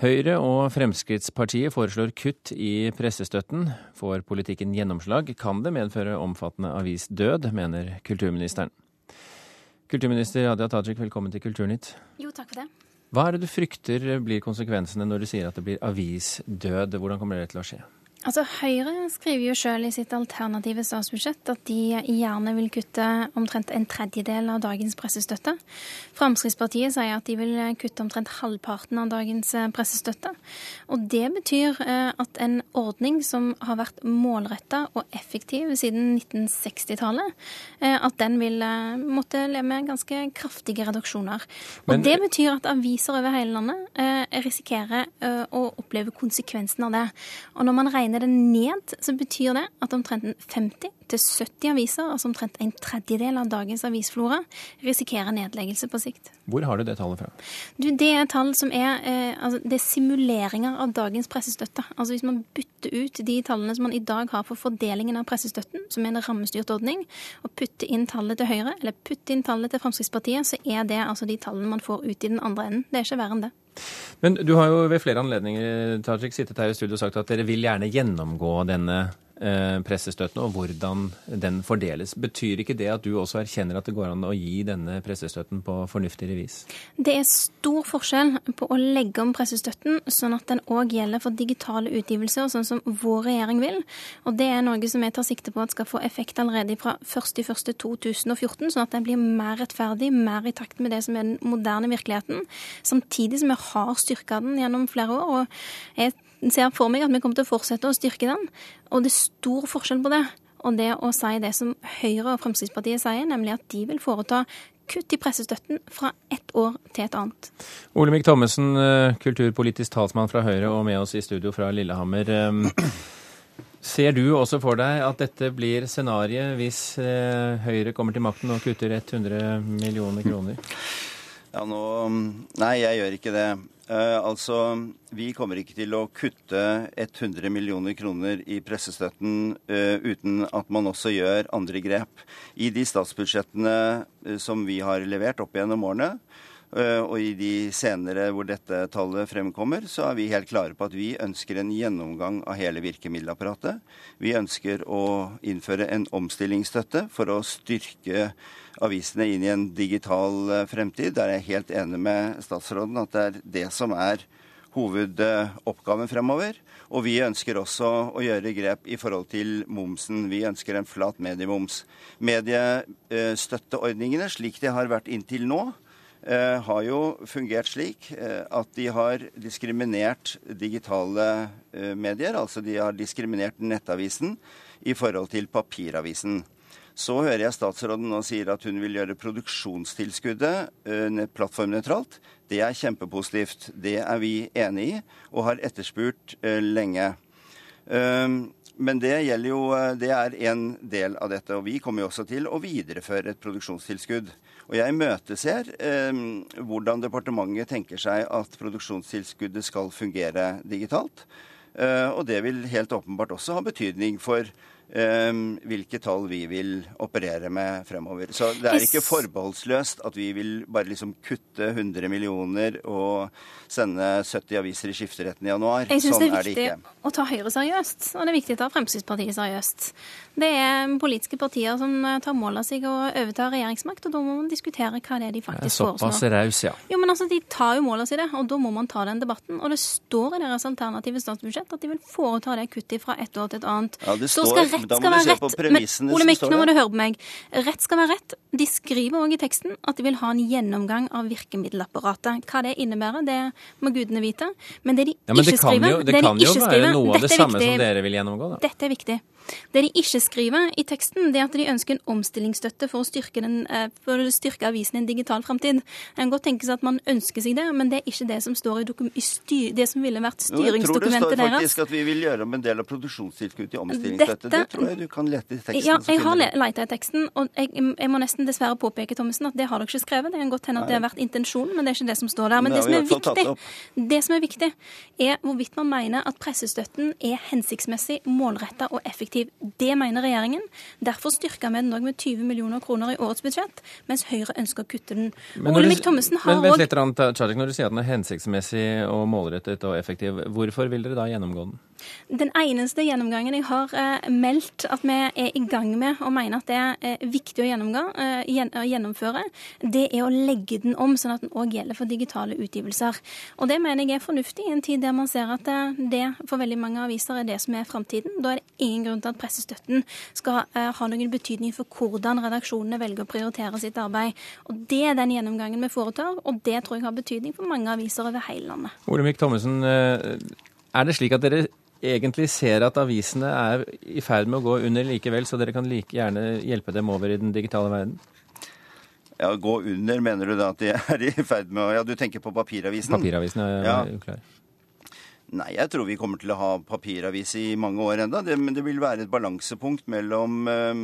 Høyre og Fremskrittspartiet foreslår kutt i pressestøtten. Får politikken gjennomslag, kan det medføre omfattende avisdød, mener kulturministeren. Kulturminister Hadia Tajik, velkommen til Kulturnytt. Jo, takk for det. Hva er det du frykter blir konsekvensene når du sier at det blir avisdød? Hvordan kommer det til å skje? Altså, Høyre skriver jo selv i sitt alternative statsbudsjett at de gjerne vil kutte omtrent en tredjedel av dagens pressestøtte. Fremskrittspartiet sier at de vil kutte omtrent halvparten av dagens eh, pressestøtte. Og det betyr eh, at en ordning som har vært målretta og effektiv siden 1960-tallet, eh, at den vil måtte leve med ganske kraftige reduksjoner. Og Men, det betyr at aviser over hele landet risikerer å oppleve konsekvensen av det. Og når man regner regner det ned, så betyr det at omtrent 50 70 aviser, altså omtrent en tredjedel av dagens avisflora, risikerer nedleggelse på sikt. Hvor har du det tallet fra? Du, det er tall som er, eh, altså, det er simuleringer av dagens pressestøtte. Altså Hvis man bytter ut de tallene som man i dag har for fordelingen av pressestøtten, som er en rammestyrt ordning, og putter inn tallet til Høyre, eller putter inn tallet til Fremskrittspartiet, så er det altså de tallene man får ut i den andre enden. Det er ikke verre enn det. Men du har jo ved flere anledninger Tajik, sittet her i studio og sagt at dere vil gjerne gjennomgå denne pressestøtten og hvordan den fordeles. Betyr ikke det at du også erkjenner at det går an å gi denne pressestøtten på fornuftigere vis? Det er stor forskjell på å legge om pressestøtten sånn at den òg gjelder for digitale utgivelser, sånn som vår regjering vil. Og det er noe som vi tar sikte på at skal få effekt allerede fra 1.1.2014, sånn at den blir mer rettferdig, mer i takt med det som er den moderne virkeligheten. Samtidig som vi har styrka den gjennom flere år. og jeg ser for meg at vi kommer til å fortsette å styrke den. Og det er stor forskjell på det og det å si det som Høyre og Fremskrittspartiet sier, nemlig at de vil foreta kutt i pressestøtten fra ett år til et annet. Olemic Thommessen, eh, kulturpolitisk talsmann fra Høyre og med oss i studio fra Lillehammer. Eh, ser du også for deg at dette blir scenarioet hvis eh, Høyre kommer til makten og kutter 100 millioner kroner? Ja, nå Nei, jeg gjør ikke det. Uh, altså, Vi kommer ikke til å kutte 100 millioner kroner i pressestøtten uh, uten at man også gjør andre grep. I de statsbudsjettene uh, som vi har levert opp gjennom årene, og i de senere hvor dette tallet fremkommer, så er vi helt klare på at vi ønsker en gjennomgang av hele virkemiddelapparatet. Vi ønsker å innføre en omstillingsstøtte for å styrke avisene inn i en digital eh, fremtid. Der er jeg helt enig med statsråden at det er det som er hovedoppgaven fremover. Og vi ønsker også å gjøre grep i forhold til momsen. Vi ønsker en flat mediemoms. Mediestøtteordningene, slik de har vært inntil nå, eh, har jo fungert slik eh, at de har diskriminert digitale medier. Altså de har diskriminert Nettavisen i forhold til papiravisen. Så hører jeg statsråden nå sier at hun vil gjøre produksjonstilskuddet plattformnøytralt. Det er kjempepositivt. Det er vi enig i og har etterspurt lenge. Men det gjelder jo, det er en del av dette. Og vi kommer jo også til å videreføre et produksjonstilskudd. Og jeg imøteser eh, hvordan departementet tenker seg at produksjonstilskuddet skal fungere digitalt. Eh, og det vil helt åpenbart også ha betydning for hvilke tall vi vil operere med fremover. Så det er ikke forbeholdsløst at vi vil bare liksom kutte 100 millioner og sende 70 aviser i skifteretten i januar. Jeg syns sånn det er viktig å ta Høyre seriøst, og det er viktig å ta Fremskrittspartiet seriøst. Det er politiske partier som tar mål av seg å overta regjeringsmakt, og da må man diskutere hva det er de faktisk foreslår. Såpass raus, ja. Jo, men altså, De tar jo mål av seg det, og da må man ta den debatten. Og det står i deres alternative statsbudsjett at de vil foreta det kuttet fra et år til et annet. Ja, det står rett skal være rett. Men Ole nå må du høre på meg. Rett skal være rett. De skriver òg i teksten at de vil ha en gjennomgang av virkemiddelapparatet. Hva det innebærer, det må gudene vite. Men det de ja, men ikke skriver jo, Det det kan jo være noe av det samme som dere vil gjennomgå, da. Dette er viktig. Det de ikke skriver i teksten, det er at de ønsker en omstillingsstøtte for å styrke, den, eh, for å styrke avisen i en digital framtid. Det kan godt tenke seg at man ønsker seg det, men det er ikke det som står i, i styr, det som ville vært styringsdokumentet deres. Jeg tror det står faktisk deres. at vi vil gjøre om en del av produksjonstilskuddet til omstillingsstøtte. Dette, det tror jeg du kan lete i teksten. Ja, jeg har leita i teksten, og jeg, jeg, må nesten dessverre påpeke Thommessen, at det har dere ikke skrevet. Det kan godt hende at det har vært intensjonen, men det er ikke det som står der. Men det som, er viktig, det som er viktig, er hvorvidt man mener at pressestøtten er hensiktsmessig, målretta og effektiv. Det mener regjeringen. Derfor styrka vi den òg med 20 millioner kroner i årets budsjett, mens Høyre ønsker å kutte den. Men Olemic Thommessen har òg Når du sier at den er hensiktsmessig og målrettet og effektiv, hvorfor vil dere da gjennomgå den? Den eneste gjennomgangen jeg har eh, meldt at vi er i gang med og mener at det er eh, viktig å eh, gjennomføre, det er å legge den om sånn at den òg gjelder for digitale utgivelser. Og Det mener jeg er fornuftig i en tid der man ser at det for veldig mange aviser er det som er framtiden. Da er det ingen grunn til at pressestøtten skal ha noen betydning for hvordan redaksjonene velger å prioritere sitt arbeid. Og Det er den gjennomgangen vi foretar, og det tror jeg har betydning for mange aviser over hele landet. Olemic Thommessen, er det slik at dere egentlig ser at avisene er i ferd med å gå under likevel, så dere kan like gjerne hjelpe dem over i den digitale verden? Ja, Gå under, mener du da at de er i ferd med å Ja, du tenker på papiravisen? Papiravisen er ja. uklar. Nei, jeg tror vi kommer til å ha papiravis i mange år enda. Men det vil være et balansepunkt mellom, um,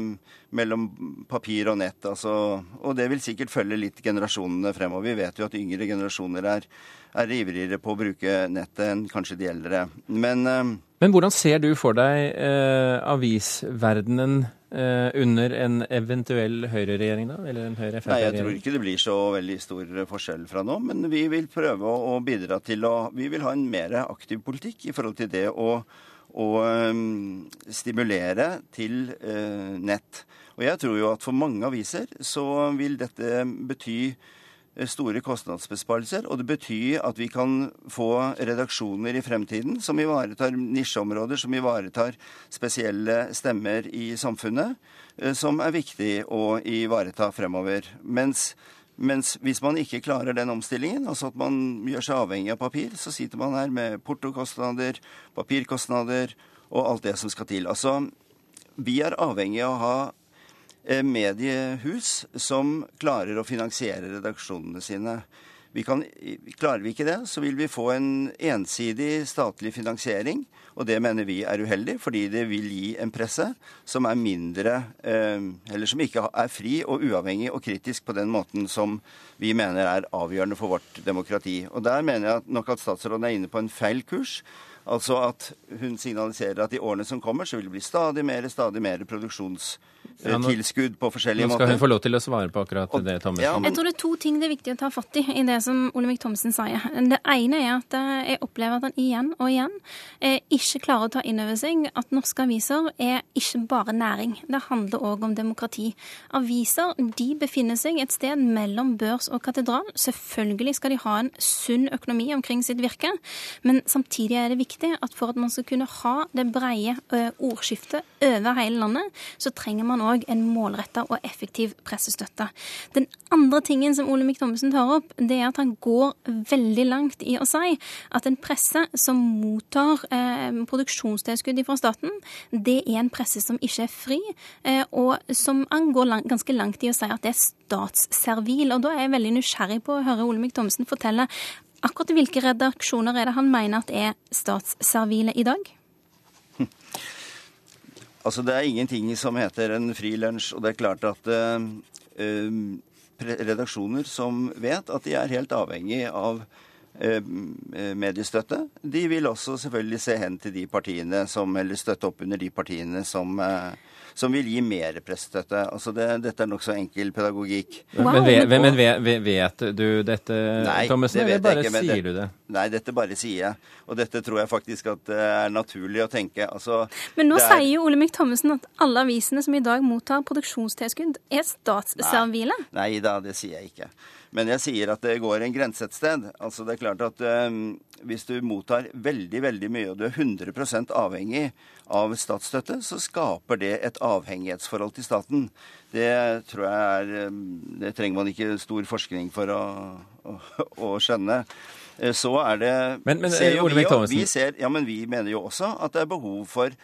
mellom papir og nett. Altså, og det vil sikkert følge litt generasjonene fremover. Vi vet jo at yngre generasjoner er, er ivrigere på å bruke nettet enn kanskje de eldre. Men um, men hvordan ser du for deg eh, avisverdenen eh, under en eventuell høyreregjering, da? Eller en høyre Nei, Jeg tror ikke det blir så veldig stor forskjell fra nå. Men vi vil prøve å, å bidra til å Vi vil ha en mer aktiv politikk i forhold til det å, å um, stimulere til uh, nett. Og jeg tror jo at for mange aviser så vil dette bety Eh, store kostnadsbesparelser. Og det betyr at vi kan få redaksjoner i fremtiden som ivaretar nisjeområder, som ivaretar spesielle stemmer i samfunnet, eh, som er viktig å ivareta fremover. Mens, mens hvis man ikke klarer den omstillingen, altså at man gjør seg avhengig av papir, så sitter man her med portokostnader, papirkostnader og alt det som skal til. Altså, vi er avhengig av å ha Eh, mediehus som klarer å finansiere redaksjonene sine. Vi kan, klarer vi ikke det, så vil vi få en ensidig statlig finansiering. Og det mener vi er uheldig, fordi det vil gi en presse som er mindre eh, Eller som ikke er fri og uavhengig og kritisk på den måten som vi mener er avgjørende for vårt demokrati. Og der mener jeg nok at statsråden er inne på en feil kurs. Altså at hun signaliserer at i årene som kommer, så vil det bli stadig mer, stadig mer produksjonstilskudd på forskjellige måter. Nå skal hun få lov til å svare på akkurat det, Thommessen. Ja, jeg tror det er to ting det er viktig å ta fatt i i det som Olemic Thommessen sier. Det ene er at jeg opplever at han igjen og igjen eh, ikke klarer å ta inn over seg at norske aviser er ikke bare næring. Det handler òg om demokrati. Aviser de befinner seg et sted mellom børs og katedral. Selvfølgelig skal de ha en sunn økonomi omkring sitt virke, men samtidig er det viktig viktig at for at man skal kunne ha det breie ordskiftet over hele landet, så trenger man òg en målretta og effektiv pressestøtte. Den andre tingen som Olemic Thommessen tar opp, det er at han går veldig langt i å si at en presse som mottar eh, produksjonstilskudd fra staten, det er en presse som ikke er fri, eh, og som han går lang, ganske langt i å si at det er statsservil. Og da er jeg veldig nysgjerrig på å høre Olemic Thommessen fortelle Akkurat hvilke redaksjoner er det han mener at er statsservile i dag? Altså, Det er ingenting som heter en fri lunsj, og det er klart at uh, redaksjoner som vet at de er helt avhengig av mediestøtte, de vil også selvfølgelig se hen til de partiene som, eller støtte opp under de partiene som uh, som vil gi mer pressestøtte. Altså det, dette er nokså enkel pedagogikk. Wow. Men, vet, men vet, vet, du dette, nei, det eller bare ikke, sier det, du det? Nei, dette bare sier jeg. Og dette tror jeg faktisk at det er naturlig å tenke. Altså, men nå er... sier jo Olemic Thommessen at alle avisene som i dag mottar produksjonstilskudd, er statsservile. Nei, nei da, det sier jeg ikke. Men jeg sier at det går en grense et sted. Altså det er klart at um, Hvis du mottar veldig veldig mye, og du er 100 avhengig av statsstøtte, så skaper det et avhengighetsforhold til staten. Det tror jeg er um, Det trenger man ikke stor forskning for å, å, å skjønne. Eh, så er det men, men, ser jo vi, vi, ser, ja, men vi mener jo også at det er behov for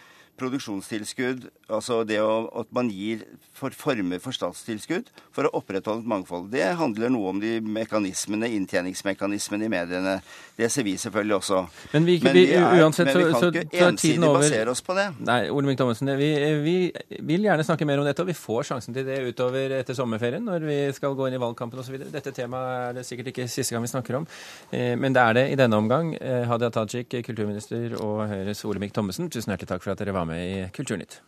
produksjonstilskudd, altså det å, at man gir for former for statstilskudd for å opprettholde et mangfold. Det handler noe om de mekanismene, inntjeningsmekanismene i mediene. Det ser vi selvfølgelig også. Men vi, men vi, er, uansett, men vi kan så, ikke ensidig basere oss på det. Nei, Ole Thommessen, vi, vi, vil gjerne snakke mer om dette, og vi får sjansen til det utover etter sommerferien når vi skal gå inn i valgkampen osv. Dette temaet er det sikkert ikke siste gang vi snakker om, eh, men det er det i denne omgang. Eh, Hadia Tajik, kulturminister, og Høyres Olemic Thommessen, tusen hjertelig takk for at dere var med i Kulturnytt.